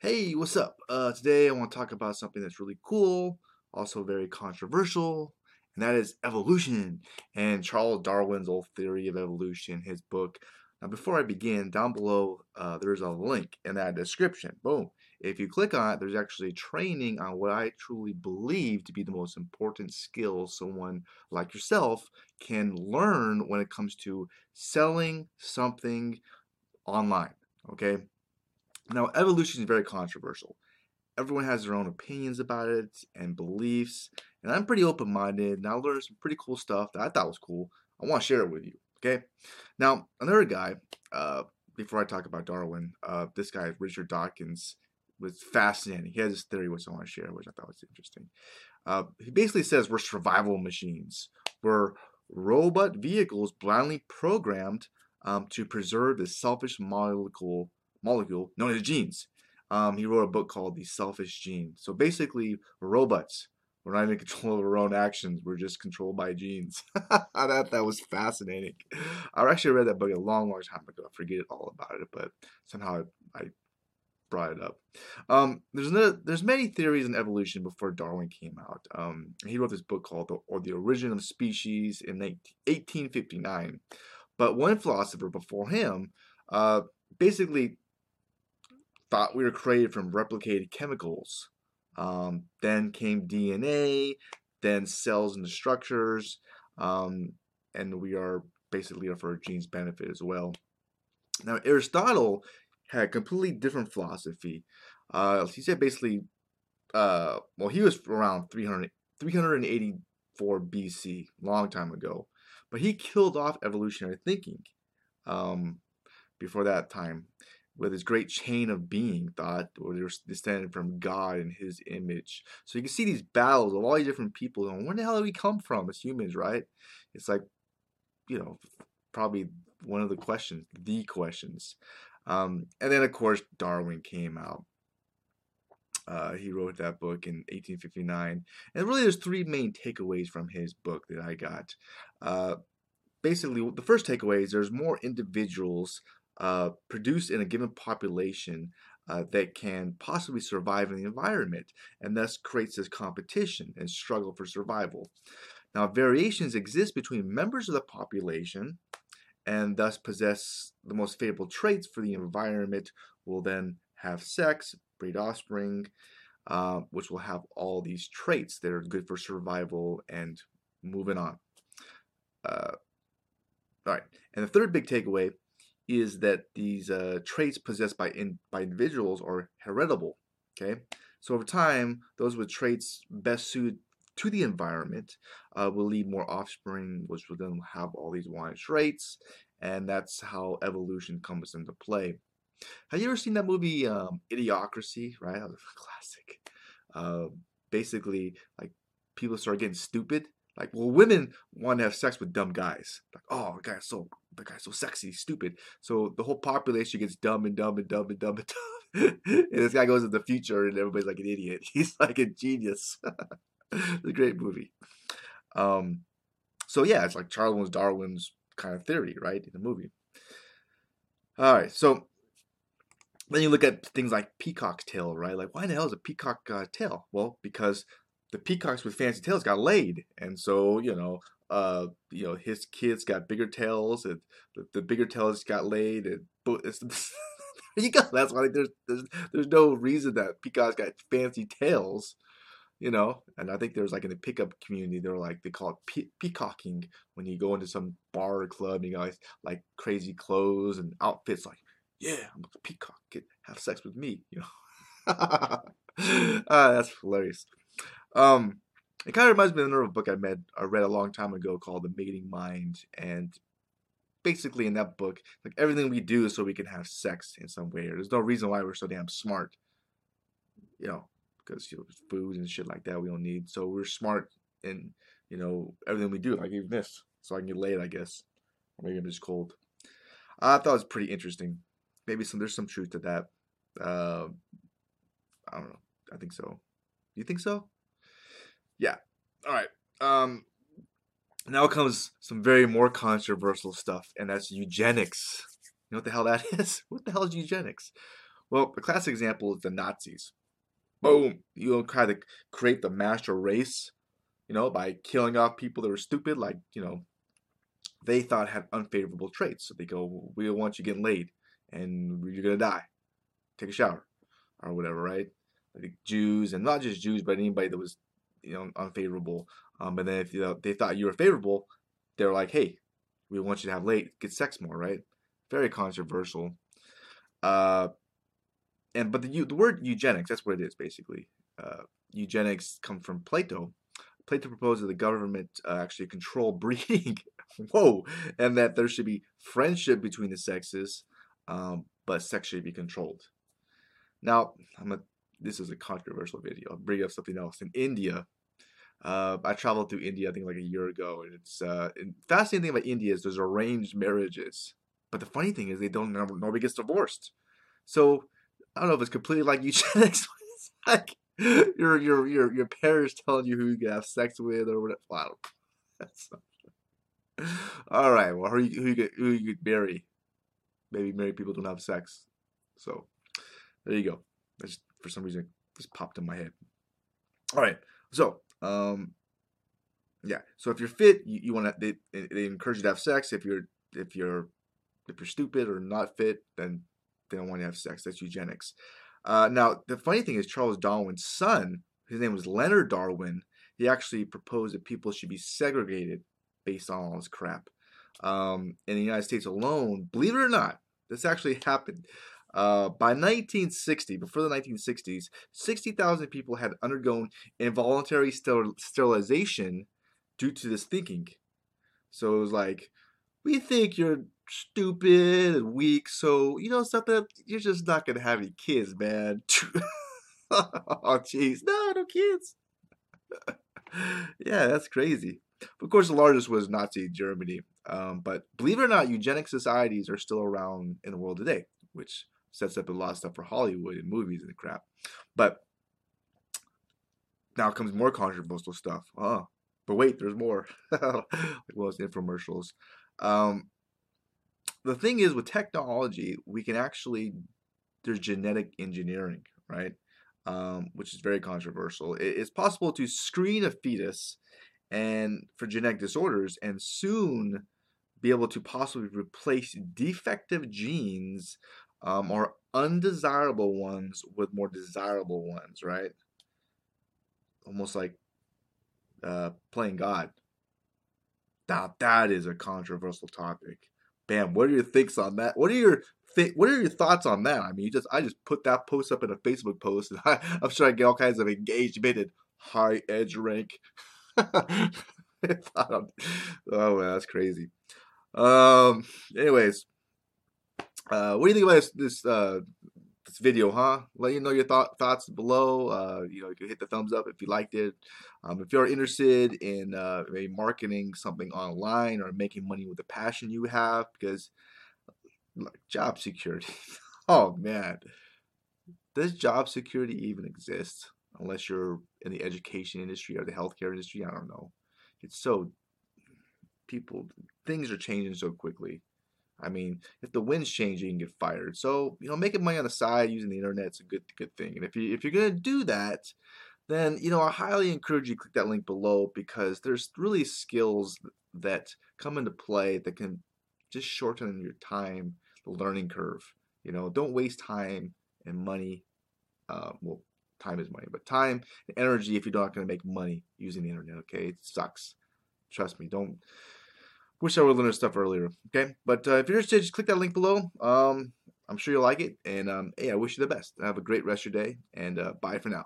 Hey, what's up? Uh, today I want to talk about something that's really cool, also very controversial, and that is evolution and Charles Darwin's old theory of evolution, his book. Now, before I begin, down below uh, there's a link in that description. Boom. If you click on it, there's actually training on what I truly believe to be the most important skills someone like yourself can learn when it comes to selling something online. Okay. Now, evolution is very controversial. Everyone has their own opinions about it and beliefs, and I'm pretty open minded, and I learned some pretty cool stuff that I thought was cool. I want to share it with you. Okay. Now, another guy, uh, before I talk about Darwin, uh, this guy, Richard Dawkins, was fascinating. He has this theory which I want to share, which I thought was interesting. Uh, he basically says we're survival machines. We're robot vehicles blindly programmed um, to preserve the selfish molecule molecule known as genes. Um, he wrote a book called The Selfish Gene. So basically, robots. We're not in control of our own actions. We're just controlled by genes. that that was fascinating. I actually read that book a long, long time ago. I forget all about it, but somehow I, I brought it up. Um, there's no, there's many theories in evolution before Darwin came out. Um, he wrote this book called the, or the Origin of Species in 1859. But one philosopher before him uh, basically thought we were created from replicated chemicals. Um, then came DNA, then cells and the structures, um, and we are basically for our genes benefit as well. Now Aristotle had a completely different philosophy. Uh, he said basically, uh, well, he was around 300, 384 BC, long time ago, but he killed off evolutionary thinking um, before that time with his great chain of being thought, or they're descended from God in His image. So you can see these battles of all these different people. And where the hell do we come from as humans, right? It's like, you know, probably one of the questions, the questions. Um, and then, of course, Darwin came out. Uh, he wrote that book in 1859. And really, there's three main takeaways from his book that I got. Uh, basically, the first takeaway is there's more individuals uh, produced in a given population uh, that can possibly survive in the environment and thus creates this competition and struggle for survival. Now, variations exist between members of the population and thus possess the most favorable traits for the environment will then have sex, breed offspring, uh, which will have all these traits that are good for survival and moving on. Uh, all right, and the third big takeaway is that these uh, traits possessed by in, by individuals are heritable. Okay, so over time, those with traits best suited to the environment uh, will lead more offspring, which will then have all these wanted traits, and that's how evolution comes into play. Have you ever seen that movie um, Idiocracy? Right, that was a classic. Uh, basically, like people start getting stupid. Like, well, women want to have sex with dumb guys. Like, oh, the guy's so the guy's so sexy, stupid. So the whole population gets dumb and dumb and dumb and dumb and dumb. and this guy goes in the future, and everybody's like an idiot. He's like a genius. it's a great movie. Um, so yeah, it's like Charles Darwin's kind of theory, right, in the movie. All right, so then you look at things like peacock's tail, right? Like, why the hell is a peacock uh, tail? Well, because the peacocks with fancy tails got laid, and so you know, uh, you know, his kids got bigger tails, and the, the bigger tails got laid, and it's, you go. That's why there's, there's there's no reason that peacocks got fancy tails you know? And i think there's like in the pickup community they're like they call it pe- peacocking. When you go into some bar or club and you guys like crazy clothes and outfits like yeah i'm a peacock. Get have sex with me you know? Uh, that's hilarious um it kind of reminds me of another book I read I read a long time ago called The Mating Mind, and basically in that book, like everything we do is so we can have sex in some way. There's no reason why we're so damn smart, you know, because you know, food and shit like that we don't need. So we're smart in you know everything we do. Like even this, so I can get laid, I guess, or maybe I'm just cold. I thought it was pretty interesting. Maybe some there's some truth to that. Uh, I don't know. I think so. You think so? Yeah. All right. Um, now comes some very more controversial stuff, and that's eugenics. You know what the hell that is? What the hell is eugenics? Well, a classic example is the Nazis. Boom! You know, try to create the master race, you know, by killing off people that were stupid, like you know, they thought had unfavorable traits. So they go, "We don't want you getting laid, and you're gonna die. Take a shower, or whatever." Right? Like Jews, and not just Jews, but anybody that was, you know, unfavorable. Um, and then if you know, they thought you were favorable, they're like, "Hey, we want you to have late, get sex more." Right? Very controversial. Uh, and but the the word eugenics, that's what it is basically. Uh, eugenics come from Plato. Plato proposed that the government uh, actually control breeding. Whoa, and that there should be friendship between the sexes, um, but sex should be controlled. Now, I'm a, this is a controversial video. I'll bring up something else. In India, uh, I traveled through India, I think like a year ago, and it's uh, and fascinating thing about India is there's arranged marriages. But the funny thing is they don't nobody gets divorced. So I don't know if it's completely like eugenics. it's like your your your your parents telling you who you can have sex with or whatever. Wow. That's all right. Well, who you who you get who you marry? Maybe married people don't have sex. So there you go. That's for some reason just popped in my head. All right. So um, yeah. So if you're fit, you, you want to. They, they encourage you to have sex. If you're if you're if you're stupid or not fit, then they don't want you to have sex. That's eugenics. Uh, now, the funny thing is, Charles Darwin's son, his name was Leonard Darwin, he actually proposed that people should be segregated based on all this crap. Um, in the United States alone, believe it or not, this actually happened. Uh, by 1960, before the 1960s, 60,000 people had undergone involuntary sterilization due to this thinking. So it was like, we think you're stupid and weak. So you know something, you're just not gonna have any kids, man. oh jeez, no, no kids. yeah, that's crazy. Of course, the largest was Nazi Germany. Um, but believe it or not, eugenic societies are still around in the world today, which sets up a lot of stuff for Hollywood and movies and crap. But now comes more controversial stuff. Oh, but wait, there's more. well, it's infomercials. Um, the thing is with technology, we can actually there's genetic engineering, right? Um, which is very controversial. It's possible to screen a fetus and for genetic disorders and soon be able to possibly replace defective genes um, or undesirable ones with more desirable ones, right? Almost like uh, playing God. Now that is a controversial topic. Bam, what are your thinks on that? What are your th- what are your thoughts on that? I mean, you just I just put that post up in a Facebook post, and I, am sure I get all kinds of engagement and high edge rank. oh man, that's crazy. Um. Anyways, uh, what do you think about this this uh this video, huh? Let you know your thought, thoughts below. Uh, you know, you can hit the thumbs up if you liked it. Um, if you're interested in uh, marketing something online or making money with the passion you have, because like job security. oh man, does job security even exist unless you're in the education industry or the healthcare industry? I don't know. It's so people things are changing so quickly. I mean, if the wind's changing, you can get fired. So, you know, making money on the side using the internet is a good good thing. And if you if you're gonna do that, then you know I highly encourage you click that link below because there's really skills that come into play that can just shorten your time, the learning curve. You know, don't waste time and money. Uh, well, time is money, but time and energy if you're not going to make money using the internet. Okay, it sucks. Trust me. Don't Wish I would have learned stuff earlier. Okay, but uh, if you're interested, just click that link below. Um, I'm sure you'll like it, and um, hey, I wish you the best. Have a great rest of your day, and uh, bye for now.